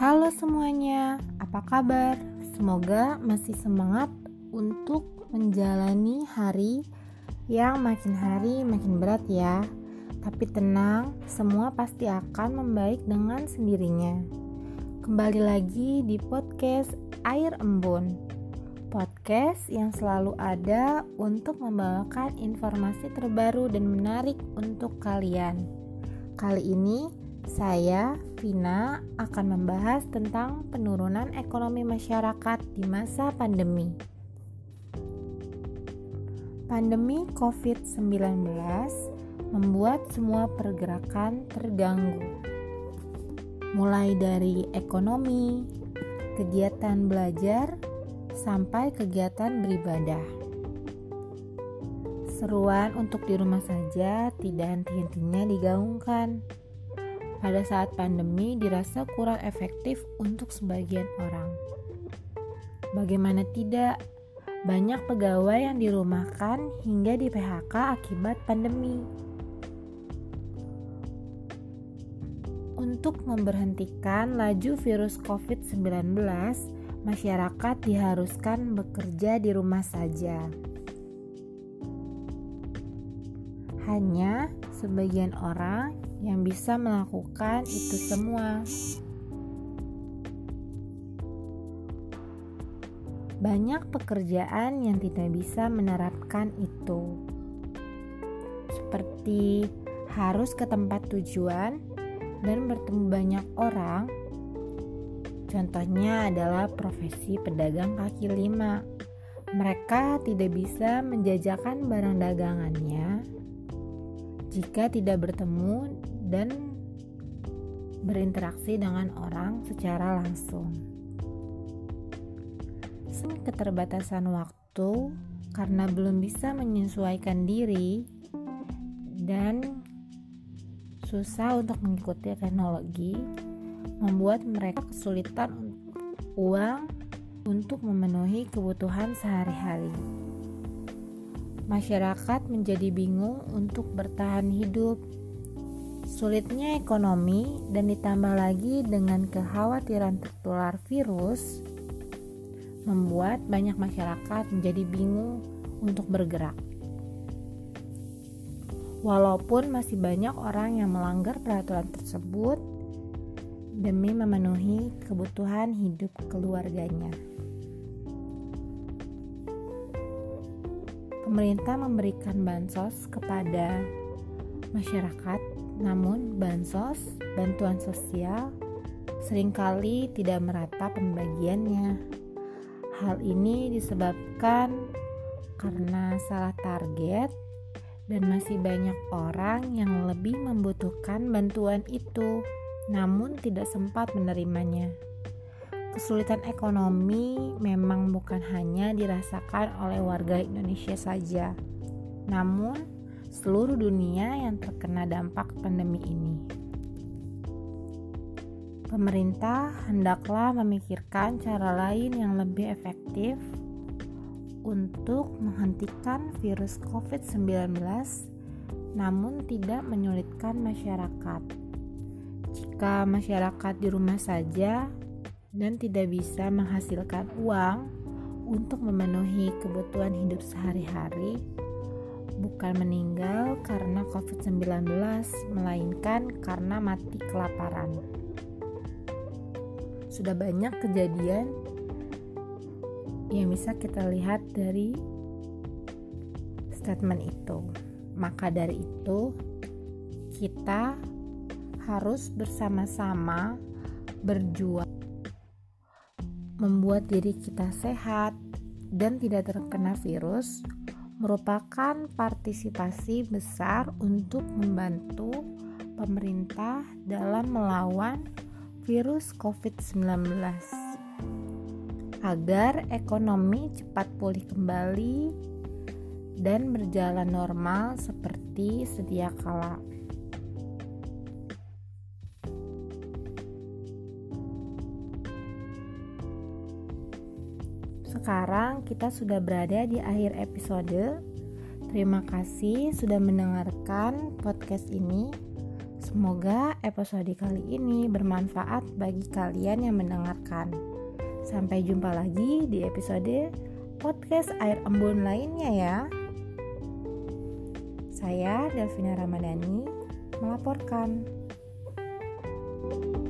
Halo semuanya, apa kabar? Semoga masih semangat untuk menjalani hari yang makin hari makin berat ya. Tapi tenang, semua pasti akan membaik dengan sendirinya. Kembali lagi di podcast Air Embun. Podcast yang selalu ada untuk membawakan informasi terbaru dan menarik untuk kalian. Kali ini saya, Vina, akan membahas tentang penurunan ekonomi masyarakat di masa pandemi. Pandemi COVID-19 membuat semua pergerakan terganggu, mulai dari ekonomi, kegiatan belajar, sampai kegiatan beribadah. Seruan untuk di rumah saja tidak henti-hentinya digaungkan pada saat pandemi dirasa kurang efektif untuk sebagian orang. Bagaimana tidak, banyak pegawai yang dirumahkan hingga di PHK akibat pandemi. Untuk memberhentikan laju virus COVID-19, masyarakat diharuskan bekerja di rumah saja. Hanya sebagian orang yang bisa melakukan itu semua. Banyak pekerjaan yang tidak bisa menerapkan itu, seperti harus ke tempat tujuan dan bertemu banyak orang. Contohnya adalah profesi pedagang kaki lima. Mereka tidak bisa menjajakan barang dagangannya jika tidak bertemu dan berinteraksi dengan orang secara langsung. Keterbatasan waktu karena belum bisa menyesuaikan diri dan susah untuk mengikuti teknologi membuat mereka kesulitan uang untuk memenuhi kebutuhan sehari-hari masyarakat menjadi bingung untuk bertahan hidup. Sulitnya ekonomi dan ditambah lagi dengan kekhawatiran tertular virus membuat banyak masyarakat menjadi bingung untuk bergerak. Walaupun masih banyak orang yang melanggar peraturan tersebut demi memenuhi kebutuhan hidup keluarganya. Pemerintah memberikan bansos kepada masyarakat, namun bansos, bantuan sosial, sering kali tidak merata pembagiannya. Hal ini disebabkan karena salah target dan masih banyak orang yang lebih membutuhkan bantuan itu, namun tidak sempat menerimanya. Kesulitan ekonomi memang bukan hanya dirasakan oleh warga Indonesia saja, namun seluruh dunia yang terkena dampak pandemi ini. Pemerintah hendaklah memikirkan cara lain yang lebih efektif untuk menghentikan virus COVID-19, namun tidak menyulitkan masyarakat. Jika masyarakat di rumah saja, dan tidak bisa menghasilkan uang untuk memenuhi kebutuhan hidup sehari-hari, bukan meninggal karena COVID-19, melainkan karena mati kelaparan. Sudah banyak kejadian yang bisa kita lihat dari statement itu. Maka dari itu, kita harus bersama-sama berjuang membuat diri kita sehat dan tidak terkena virus merupakan partisipasi besar untuk membantu pemerintah dalam melawan virus COVID-19 agar ekonomi cepat pulih kembali dan berjalan normal seperti sedia kala. Sekarang kita sudah berada di akhir episode. Terima kasih sudah mendengarkan podcast ini. Semoga episode kali ini bermanfaat bagi kalian yang mendengarkan. Sampai jumpa lagi di episode podcast Air Embun lainnya ya. Saya Delvina Ramadhani melaporkan. thank you